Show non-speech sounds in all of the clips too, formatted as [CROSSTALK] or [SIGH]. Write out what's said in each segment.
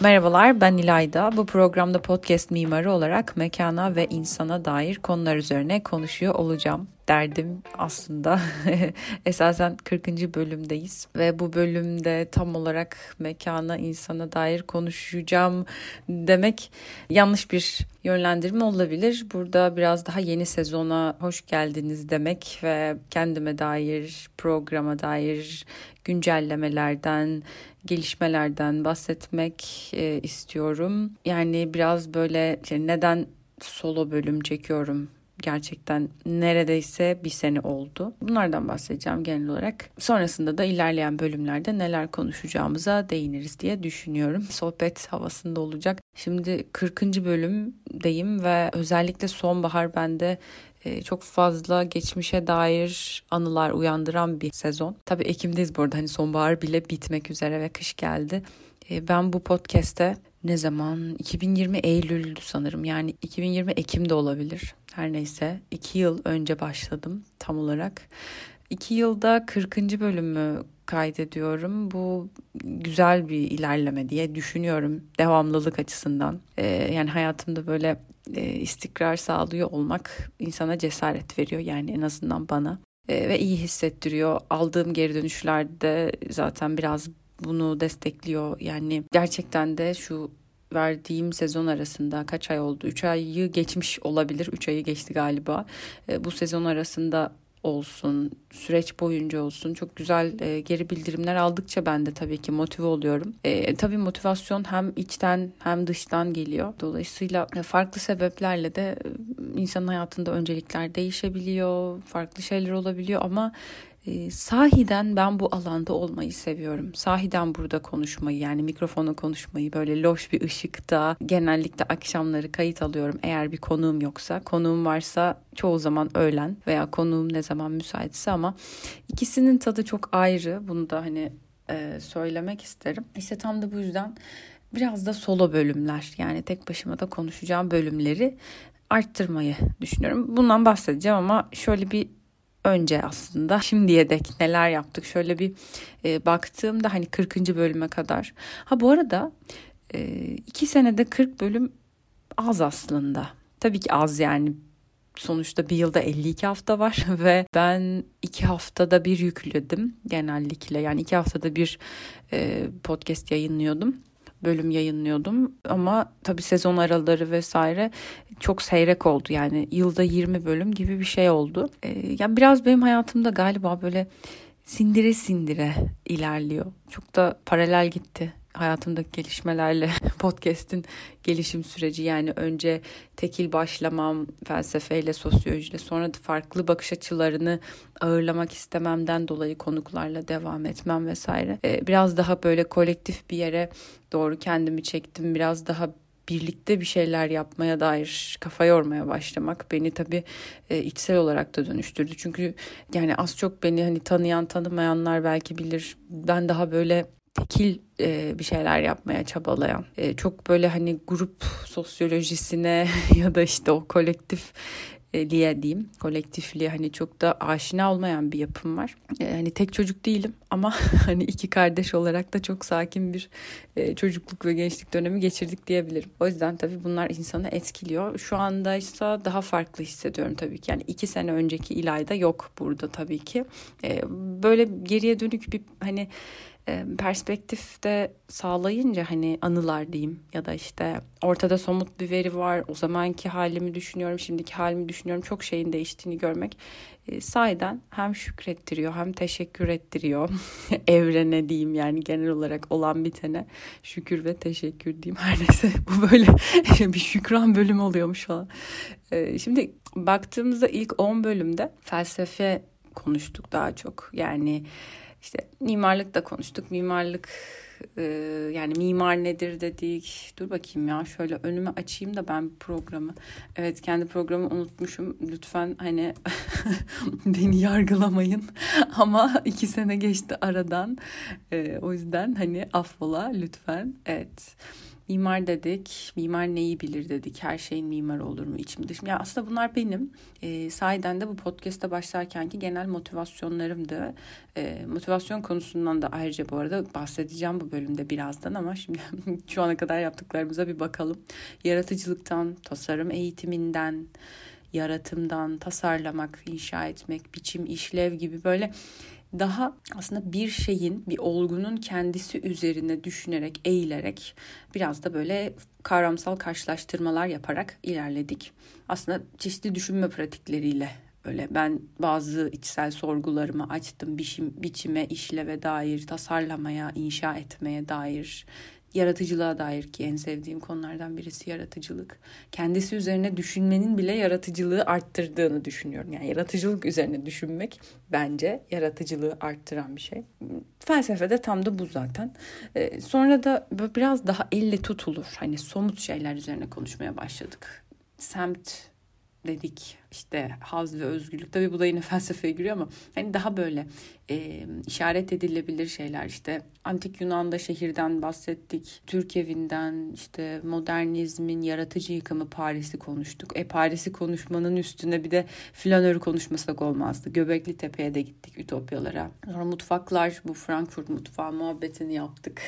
Merhabalar ben İlayda. Bu programda podcast mimarı olarak mekana ve insana dair konular üzerine konuşuyor olacağım. Derdim aslında [LAUGHS] esasen 40. bölümdeyiz ve bu bölümde tam olarak mekana, insana dair konuşacağım demek yanlış bir yönlendirme olabilir. Burada biraz daha yeni sezona hoş geldiniz demek ve kendime dair, programa dair güncellemelerden, gelişmelerden bahsetmek e, istiyorum. Yani biraz böyle neden solo bölüm çekiyorum gerçekten neredeyse bir sene oldu. Bunlardan bahsedeceğim genel olarak. Sonrasında da ilerleyen bölümlerde neler konuşacağımıza değiniriz diye düşünüyorum. [LAUGHS] Sohbet havasında olacak. Şimdi 40. bölümdeyim ve özellikle sonbahar bende e, çok fazla geçmişe dair anılar uyandıran bir sezon. Tabii Ekim'deyiz bu arada hani sonbahar bile bitmek üzere ve kış geldi. E, ben bu podcast'te ne zaman 2020 Eylül'dü sanırım yani 2020 Ekim'de olabilir her neyse 2 yıl önce başladım tam olarak. 2 yılda 40. bölümü kaydediyorum. Bu güzel bir ilerleme diye düşünüyorum devamlılık açısından. Ee, yani hayatımda böyle e, istikrar sağlıyor olmak insana cesaret veriyor yani en azından bana. E, ve iyi hissettiriyor. Aldığım geri dönüşlerde zaten biraz bunu destekliyor. Yani gerçekten de şu verdiğim sezon arasında kaç ay oldu? 3 ayı geçmiş olabilir. 3 ayı geçti galiba. E, bu sezon arasında olsun, süreç boyunca olsun çok güzel e, geri bildirimler aldıkça ben de tabii ki motive oluyorum. E, tabii motivasyon hem içten hem dıştan geliyor. Dolayısıyla e, farklı sebeplerle de insanın hayatında öncelikler değişebiliyor, farklı şeyler olabiliyor ama e, sahiden ben bu alanda olmayı seviyorum. Sahiden burada konuşmayı yani mikrofona konuşmayı böyle loş bir ışıkta genellikle akşamları kayıt alıyorum eğer bir konuğum yoksa. Konuğum varsa çoğu zaman öğlen veya konuğum ne zaman müsaitse ama ikisinin tadı çok ayrı. Bunu da hani e, söylemek isterim. İşte tam da bu yüzden biraz da solo bölümler yani tek başıma da konuşacağım bölümleri arttırmayı düşünüyorum. Bundan bahsedeceğim ama şöyle bir önce aslında şimdiye dek neler yaptık şöyle bir e, baktığımda hani 40. bölüme kadar. Ha bu arada e, iki senede 40 bölüm az aslında. Tabii ki az yani sonuçta bir yılda 52 hafta var [LAUGHS] ve ben iki haftada bir yükledim genellikle yani iki haftada bir e, podcast yayınlıyordum bölüm yayınlıyordum ama tabii sezon araları vesaire çok seyrek oldu yani yılda 20 bölüm gibi bir şey oldu. Ee, yani biraz benim hayatımda galiba böyle sindire sindire ilerliyor. Çok da paralel gitti hayatımdaki gelişmelerle [LAUGHS] podcast'in gelişim süreci yani önce tekil başlamam felsefeyle sosyolojiyle sonra da farklı bakış açılarını ağırlamak istememden dolayı konuklarla devam etmem vesaire ee, biraz daha böyle kolektif bir yere doğru kendimi çektim biraz daha birlikte bir şeyler yapmaya dair kafa yormaya başlamak beni tabii e, içsel olarak da dönüştürdü. Çünkü yani az çok beni hani tanıyan tanımayanlar belki bilir. Ben daha böyle tekil e, bir şeyler yapmaya çabalayan e, çok böyle hani grup sosyolojisine [LAUGHS] ya da işte o kolektif liye diyeyim kolektifliğe hani çok da aşina olmayan bir yapım var. E, hani tek çocuk değilim ama [LAUGHS] hani iki kardeş olarak da çok sakin bir e, çocukluk ve gençlik dönemi geçirdik diyebilirim. O yüzden tabii bunlar insanı etkiliyor. Şu anda ise daha farklı hissediyorum tabii ki. Yani iki sene önceki İlayda yok burada tabii ki. E, böyle geriye dönük bir hani perspektifte sağlayınca hani anılar diyeyim ya da işte ortada somut bir veri var o zamanki halimi düşünüyorum şimdiki halimi düşünüyorum çok şeyin değiştiğini görmek e, sahiden hem şükrettiriyor hem teşekkür ettiriyor. [LAUGHS] Evrene diyeyim yani genel olarak olan bitene şükür ve teşekkür diyeyim. Her neyse bu böyle [LAUGHS] bir şükran bölüm oluyormuş falan. E, şimdi baktığımızda ilk 10 bölümde felsefe konuştuk daha çok. Yani işte mimarlık da konuştuk. Mimarlık e, yani mimar nedir dedik. Dur bakayım ya şöyle önüme açayım da ben programı. Evet kendi programı unutmuşum. Lütfen hani [LAUGHS] beni yargılamayın. [LAUGHS] Ama iki sene geçti aradan. E, o yüzden hani affola lütfen. Evet. Mimar dedik, mimar neyi bilir dedik, her şeyin mimarı olur mu içim dışım. Ya aslında bunlar benim e, sahiden de bu podcast'a başlarkenki genel motivasyonlarımdı. E, motivasyon konusundan da ayrıca bu arada bahsedeceğim bu bölümde birazdan ama şimdi [LAUGHS] şu ana kadar yaptıklarımıza bir bakalım. Yaratıcılıktan, tasarım eğitiminden, yaratımdan, tasarlamak, inşa etmek, biçim, işlev gibi böyle daha aslında bir şeyin, bir olgunun kendisi üzerine düşünerek, eğilerek biraz da böyle kavramsal karşılaştırmalar yaparak ilerledik. Aslında çeşitli düşünme pratikleriyle böyle ben bazı içsel sorgularımı açtım biçim, biçime, işleve dair, tasarlamaya, inşa etmeye dair yaratıcılığa dair ki en sevdiğim konulardan birisi yaratıcılık. Kendisi üzerine düşünmenin bile yaratıcılığı arttırdığını düşünüyorum. Yani yaratıcılık üzerine düşünmek bence yaratıcılığı arttıran bir şey. Felsefede tam da bu zaten. Ee, sonra da biraz daha elle tutulur. Hani somut şeyler üzerine konuşmaya başladık. Semt dedik işte haz ve özgürlük. Tabii bu da yine [LAUGHS] felsefeye giriyor ama hani daha böyle e, işaret edilebilir şeyler. İşte antik Yunan'da şehirden bahsettik. Türk evinden işte modernizmin yaratıcı yıkımı Paris'i konuştuk. E Paris'i konuşmanın üstüne bir de flanörü konuşmasak olmazdı. Göbekli Tepe'ye de gittik ütopyalara. Sonra mutfaklar bu Frankfurt mutfağı muhabbetini yaptık.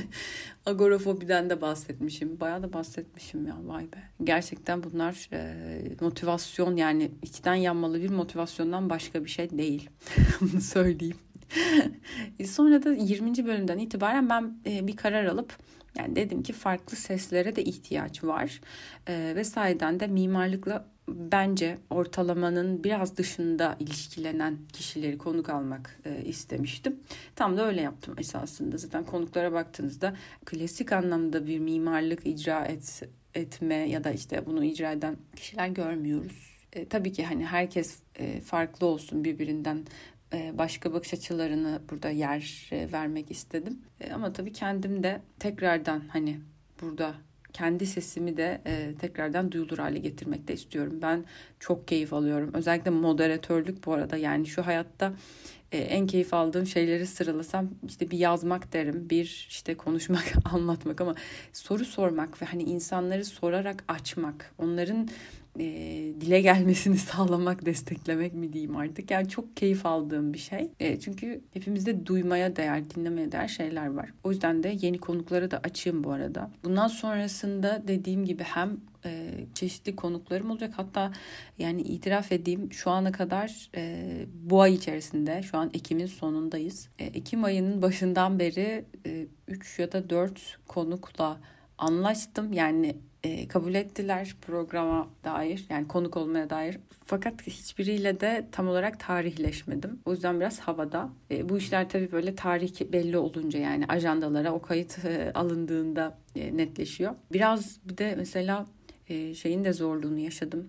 [LAUGHS] Agorafobiden de bahsetmişim. Bayağı da bahsetmişim ya vay be. Gerçekten bunlar e, motivasyon yani içten yanmalı bir motivasyondan başka bir şey değil. [LAUGHS] Bunu söyleyeyim. Sonra da 20. bölümden itibaren ben e, bir karar alıp yani dedim ki farklı seslere de ihtiyaç var. E, ve sayeden de mimarlıkla bence ortalamanın biraz dışında ilişkilenen kişileri konuk almak e, istemiştim. Tam da öyle yaptım esasında. Zaten konuklara baktığınızda klasik anlamda bir mimarlık icra et, etme ya da işte bunu icra eden kişiler görmüyoruz e, tabii ki hani herkes e, farklı olsun birbirinden e, başka bakış açılarını burada yer e, vermek istedim. E, ama tabii kendim de tekrardan hani burada kendi sesimi de e, tekrardan duyulur hale getirmek de istiyorum. Ben çok keyif alıyorum. Özellikle moderatörlük bu arada yani şu hayatta e, en keyif aldığım şeyleri sıralasam işte bir yazmak derim, bir işte konuşmak, [LAUGHS] anlatmak ama soru sormak ve hani insanları sorarak açmak, onların e, dile gelmesini [LAUGHS] sağlamak, desteklemek mi diyeyim artık. Yani çok keyif aldığım bir şey. E, çünkü hepimizde duymaya değer, dinlemeye değer şeyler var. O yüzden de yeni konukları da açayım bu arada. Bundan sonrasında dediğim gibi hem e, çeşitli konuklarım olacak. Hatta yani itiraf edeyim şu ana kadar e, bu ay içerisinde şu an Ekim'in sonundayız. E, Ekim ayının başından beri 3 e, ya da 4 konukla anlaştım. Yani e, kabul ettiler programa dair yani konuk olmaya dair. Fakat hiçbiriyle de tam olarak tarihleşmedim. O yüzden biraz havada. E, bu işler tabii böyle tarih belli olunca yani ajandalara o kayıt e, alındığında e, netleşiyor. Biraz bir de mesela e, şeyin de zorluğunu yaşadım.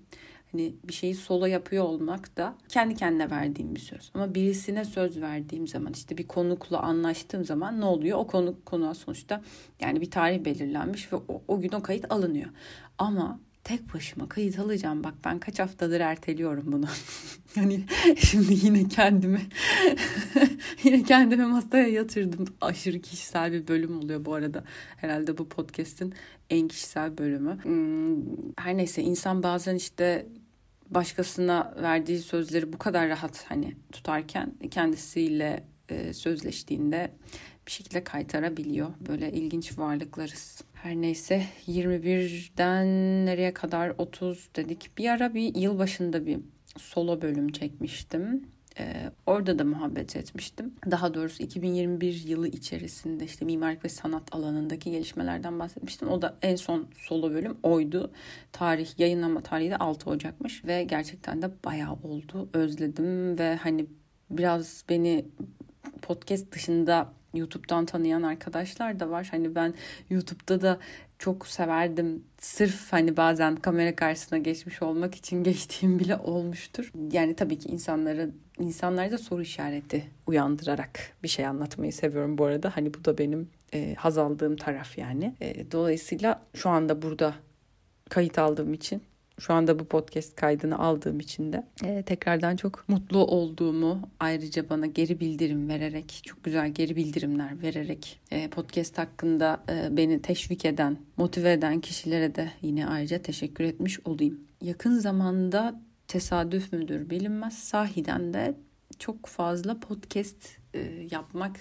Hani bir şeyi solo yapıyor olmak da kendi kendine verdiğim bir söz. Ama birisine söz verdiğim zaman işte bir konukla anlaştığım zaman ne oluyor? O konuk konuğa sonuçta yani bir tarih belirlenmiş ve o, o gün o kayıt alınıyor. Ama tek başıma kayıt alacağım. Bak ben kaç haftadır erteliyorum bunu. [LAUGHS] hani şimdi yine kendimi [LAUGHS] yine kendimi masaya yatırdım. Aşırı kişisel bir bölüm oluyor bu arada. Herhalde bu podcast'in en kişisel bölümü. Hmm, her neyse insan bazen işte başkasına verdiği sözleri bu kadar rahat hani tutarken kendisiyle e, sözleştiğinde bir şekilde kaytarabiliyor. Böyle ilginç varlıklarız. Her neyse 21'den nereye kadar 30 dedik. Bir ara bir yıl başında bir solo bölüm çekmiştim. Ee, orada da muhabbet etmiştim. Daha doğrusu 2021 yılı içerisinde işte mimarlık ve sanat alanındaki gelişmelerden bahsetmiştim. O da en son solo bölüm oydu. Tarih yayınlama tarihi de 6 Ocak'mış ve gerçekten de bayağı oldu. Özledim ve hani biraz beni podcast dışında YouTube'dan tanıyan arkadaşlar da var. Hani ben YouTube'da da çok severdim. Sırf hani bazen kamera karşısına geçmiş olmak için [LAUGHS] geçtiğim bile olmuştur. Yani tabii ki insanları insanlarda soru işareti uyandırarak bir şey anlatmayı seviyorum bu arada. Hani bu da benim e, haz aldığım taraf yani. E, dolayısıyla şu anda burada kayıt aldığım için şu anda bu podcast kaydını aldığım için de e, tekrardan çok mutlu olduğumu ayrıca bana geri bildirim vererek çok güzel geri bildirimler vererek e, podcast hakkında e, beni teşvik eden motive eden kişilere de yine ayrıca teşekkür etmiş olayım. Yakın zamanda tesadüf müdür bilinmez sahiden de çok fazla podcast e, yapmak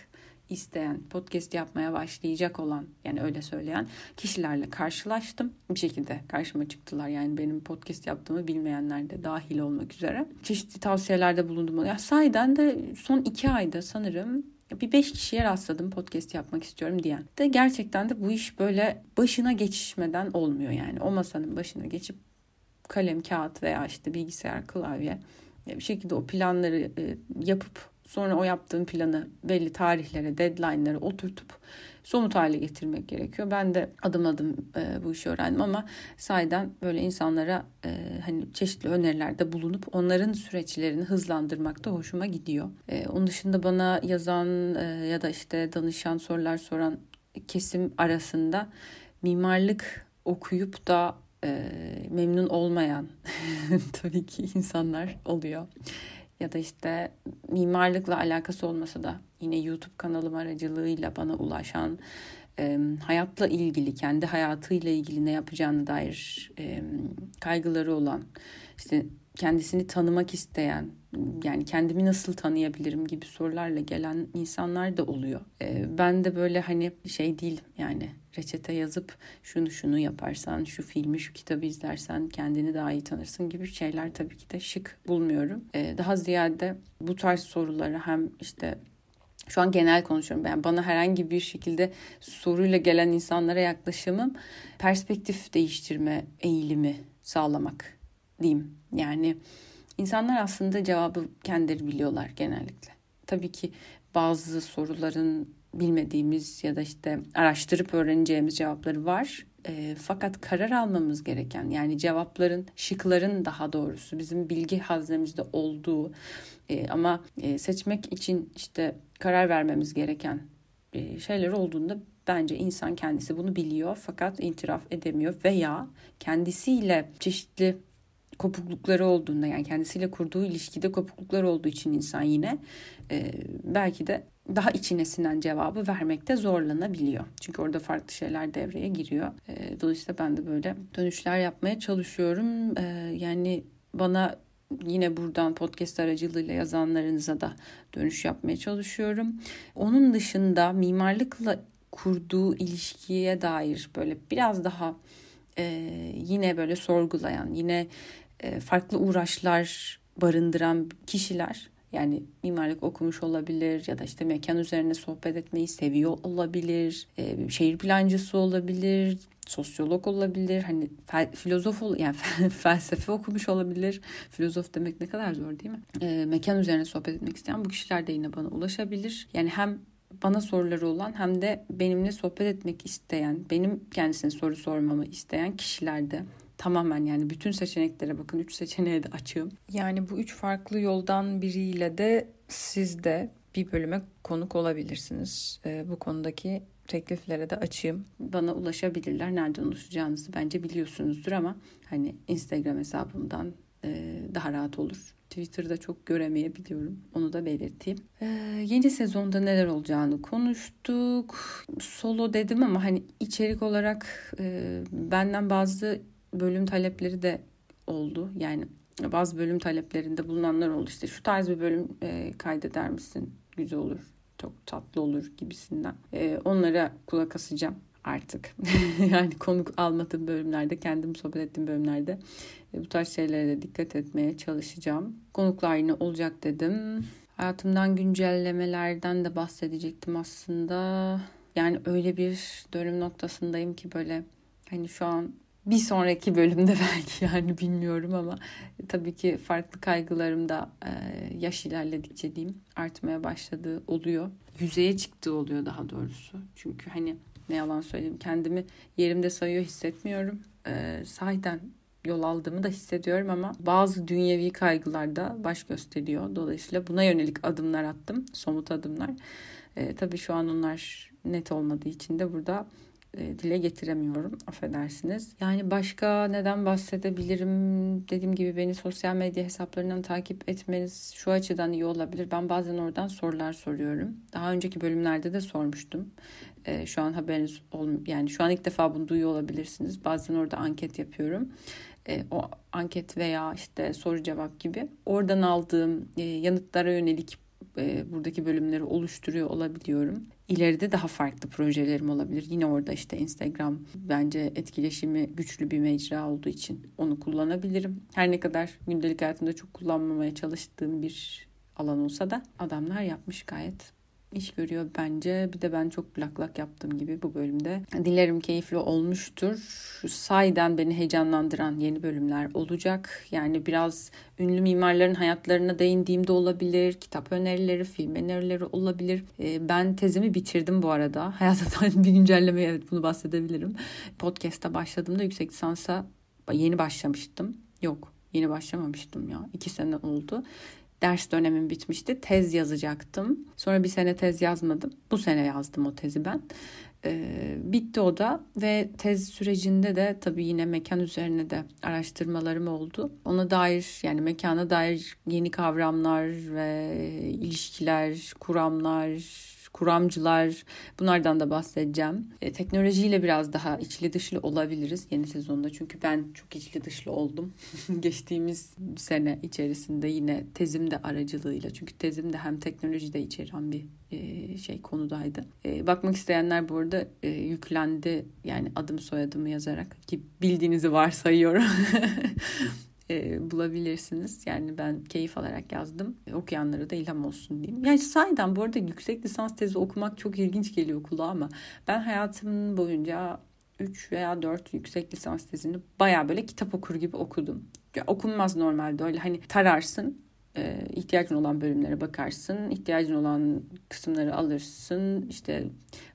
isteyen, podcast yapmaya başlayacak olan yani öyle söyleyen kişilerle karşılaştım. Bir şekilde karşıma çıktılar. Yani benim podcast yaptığımı bilmeyenler de dahil olmak üzere. Çeşitli tavsiyelerde bulundum. Ya sahiden de son iki ayda sanırım bir beş kişiye rastladım podcast yapmak istiyorum diyen. De gerçekten de bu iş böyle başına geçişmeden olmuyor yani. O masanın başına geçip kalem, kağıt veya işte bilgisayar, klavye bir şekilde o planları e, yapıp Sonra o yaptığım planı belli tarihlere, deadline'lara oturtup somut hale getirmek gerekiyor. Ben de adım adım e, bu işi öğrendim ama sayeden böyle insanlara e, hani çeşitli önerilerde bulunup onların süreçlerini hızlandırmak da hoşuma gidiyor. E, onun dışında bana yazan e, ya da işte danışan sorular soran kesim arasında mimarlık okuyup da e, memnun olmayan [LAUGHS] tabii ki insanlar oluyor. Ya da işte mimarlıkla alakası olmasa da yine YouTube kanalım aracılığıyla bana ulaşan e, hayatla ilgili, kendi hayatıyla ilgili ne yapacağını dair e, kaygıları olan, işte kendisini tanımak isteyen, yani kendimi nasıl tanıyabilirim gibi sorularla gelen insanlar da oluyor. E, ben de böyle hani şey değil yani reçete yazıp şunu şunu yaparsan, şu filmi, şu kitabı izlersen kendini daha iyi tanırsın gibi şeyler tabii ki de şık bulmuyorum. Ee, daha ziyade bu tarz soruları hem işte şu an genel konuşuyorum. Yani bana herhangi bir şekilde soruyla gelen insanlara yaklaşımım perspektif değiştirme eğilimi sağlamak diyeyim. Yani insanlar aslında cevabı kendileri biliyorlar genellikle. Tabii ki bazı soruların bilmediğimiz ya da işte araştırıp öğreneceğimiz cevapları var. E, fakat karar almamız gereken yani cevapların, şıkların daha doğrusu bizim bilgi haznemizde olduğu e, ama e, seçmek için işte karar vermemiz gereken e, şeyler olduğunda bence insan kendisi bunu biliyor fakat itiraf edemiyor veya kendisiyle çeşitli kopuklukları olduğunda yani kendisiyle kurduğu ilişkide kopukluklar olduğu için insan yine e, belki de daha içine sinen cevabı vermekte zorlanabiliyor. Çünkü orada farklı şeyler devreye giriyor. E, dolayısıyla ben de böyle dönüşler yapmaya çalışıyorum. E, yani bana yine buradan podcast aracılığıyla yazanlarınıza da dönüş yapmaya çalışıyorum. Onun dışında mimarlıkla kurduğu ilişkiye dair böyle biraz daha e, yine böyle sorgulayan, yine e, farklı uğraşlar barındıran kişiler yani mimarlık okumuş olabilir ya da işte mekan üzerine sohbet etmeyi seviyor olabilir. E, şehir plancısı olabilir, sosyolog olabilir. Hani fel, filozof ol, yani [LAUGHS] felsefe okumuş olabilir. Filozof demek ne kadar zor değil mi? E, mekan üzerine sohbet etmek isteyen bu kişiler de yine bana ulaşabilir. Yani hem bana soruları olan hem de benimle sohbet etmek isteyen, benim kendisine soru sormamı isteyen kişiler de tamamen yani bütün seçeneklere bakın. Üç seçeneğe de açığım. Yani bu üç farklı yoldan biriyle de siz de bir bölüme konuk olabilirsiniz. Ee, bu konudaki tekliflere de açayım. Bana ulaşabilirler. Nereden ulaşacağınızı bence biliyorsunuzdur ama hani Instagram hesabımdan e, daha rahat olur. Twitter'da çok göremeyebiliyorum. Onu da belirteyim. Ee, yeni sezonda neler olacağını konuştuk. Solo dedim ama hani içerik olarak e, benden bazı bölüm talepleri de oldu. Yani bazı bölüm taleplerinde bulunanlar oldu. İşte şu tarz bir bölüm e, kaydeder misin? Güzel olur, çok tatlı olur gibisinden. E, onlara kulak asacağım artık. [LAUGHS] yani konuk almadığım bölümlerde, kendim sohbet ettiğim bölümlerde bu tarz şeylere de dikkat etmeye çalışacağım. Konuklar yine olacak dedim. Hayatımdan güncellemelerden de bahsedecektim aslında. Yani öyle bir dönüm noktasındayım ki böyle hani şu an bir sonraki bölümde [LAUGHS] belki yani bilmiyorum ama tabii ki farklı kaygılarım da e, yaş ilerledikçe diyeyim artmaya başladığı oluyor. Yüzeye çıktığı oluyor daha doğrusu. Çünkü hani ne yalan söyleyeyim kendimi yerimde sayıyor hissetmiyorum. E, sahiden yol aldığımı da hissediyorum ama bazı dünyevi kaygılar da baş gösteriyor. Dolayısıyla buna yönelik adımlar attım. Somut adımlar. E, tabii şu an onlar net olmadığı için de burada e, dile getiremiyorum. Affedersiniz. Yani başka neden bahsedebilirim? Dediğim gibi beni sosyal medya hesaplarından takip etmeniz şu açıdan iyi olabilir. Ben bazen oradan sorular soruyorum. Daha önceki bölümlerde de sormuştum. E, şu an haberiniz ol yani şu an ilk defa bunu duyuyor olabilirsiniz. Bazen orada anket yapıyorum. E, o anket veya işte soru cevap gibi oradan aldığım e, yanıtlara yönelik e, buradaki bölümleri oluşturuyor olabiliyorum. İleride daha farklı projelerim olabilir. Yine orada işte Instagram bence etkileşimi güçlü bir mecra olduğu için onu kullanabilirim. Her ne kadar gündelik hayatımda çok kullanmamaya çalıştığım bir alan olsa da adamlar yapmış gayet iş görüyor bence. Bir de ben çok lak lak yaptığım gibi bu bölümde. Dilerim keyifli olmuştur. Sayden beni heyecanlandıran yeni bölümler olacak. Yani biraz ünlü mimarların hayatlarına değindiğimde olabilir. Kitap önerileri, film önerileri olabilir. Ee, ben tezimi bitirdim bu arada. [LAUGHS] Hayatımdan bir güncellemeye evet bunu bahsedebilirim. Podcast'a başladığımda yüksek lisansa yeni başlamıştım. Yok yeni başlamamıştım ya. iki sene oldu ders dönemim bitmişti. Tez yazacaktım. Sonra bir sene tez yazmadım. Bu sene yazdım o tezi ben. Ee, bitti o da ve tez sürecinde de tabii yine mekan üzerine de araştırmalarım oldu. Ona dair yani mekana dair yeni kavramlar ve ilişkiler, kuramlar, kuramcılar bunlardan da bahsedeceğim. E, teknolojiyle biraz daha içli dışlı olabiliriz yeni sezonda. Çünkü ben çok içli dışlı oldum. [LAUGHS] Geçtiğimiz sene içerisinde yine tezim de aracılığıyla. Çünkü tezim de hem teknolojide içeren bir e, şey konudaydı. E, bakmak isteyenler bu arada e, yüklendi yani adım soyadımı yazarak ki bildiğinizi varsayıyorum. [LAUGHS] e, bulabilirsiniz. Yani ben keyif alarak yazdım. Okuyanlara da ilham olsun diyeyim. Yani sahiden bu arada yüksek lisans tezi okumak çok ilginç geliyor kulağa ama ben hayatım boyunca 3 veya 4 yüksek lisans tezini baya böyle kitap okur gibi okudum. Ya, okunmaz normalde öyle hani tararsın e, ihtiyacın olan bölümlere bakarsın, ihtiyacın olan kısımları alırsın, işte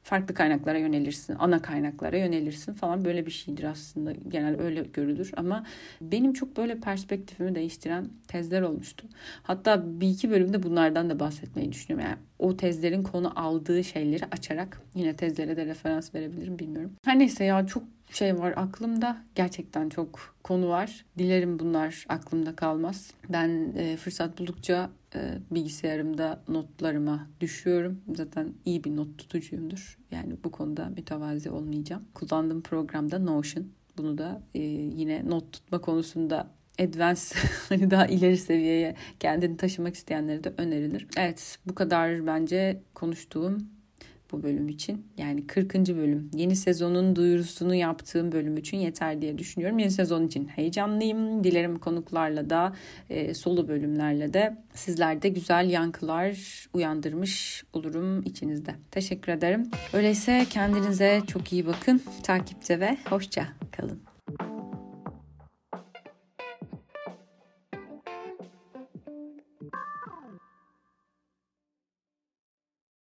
farklı kaynaklara yönelirsin, ana kaynaklara yönelirsin falan böyle bir şeydir aslında. Genel öyle görülür ama benim çok böyle perspektifimi değiştiren tezler olmuştu. Hatta bir iki bölümde bunlardan da bahsetmeyi düşünüyorum. Yani o tezlerin konu aldığı şeyleri açarak yine tezlere de referans verebilirim bilmiyorum. Her neyse ya çok şey var aklımda. Gerçekten çok konu var. Dilerim bunlar aklımda kalmaz. Ben e, fırsat buldukça e, bilgisayarımda notlarıma düşüyorum. Zaten iyi bir not tutucuyumdur. Yani bu konuda mütevazi olmayacağım. Kullandığım programda Notion. Bunu da e, yine not tutma konusunda advance [LAUGHS] hani daha ileri seviyeye kendini taşımak isteyenlere de önerilir. Evet bu kadar bence konuştuğum bu bölüm için. Yani 40. bölüm. Yeni sezonun duyurusunu yaptığım bölüm için yeter diye düşünüyorum. Yeni sezon için heyecanlıyım. Dilerim konuklarla da e, solo bölümlerle de sizlerde güzel yankılar uyandırmış olurum içinizde. Teşekkür ederim. Öyleyse kendinize çok iyi bakın. Takipte ve hoşça kalın.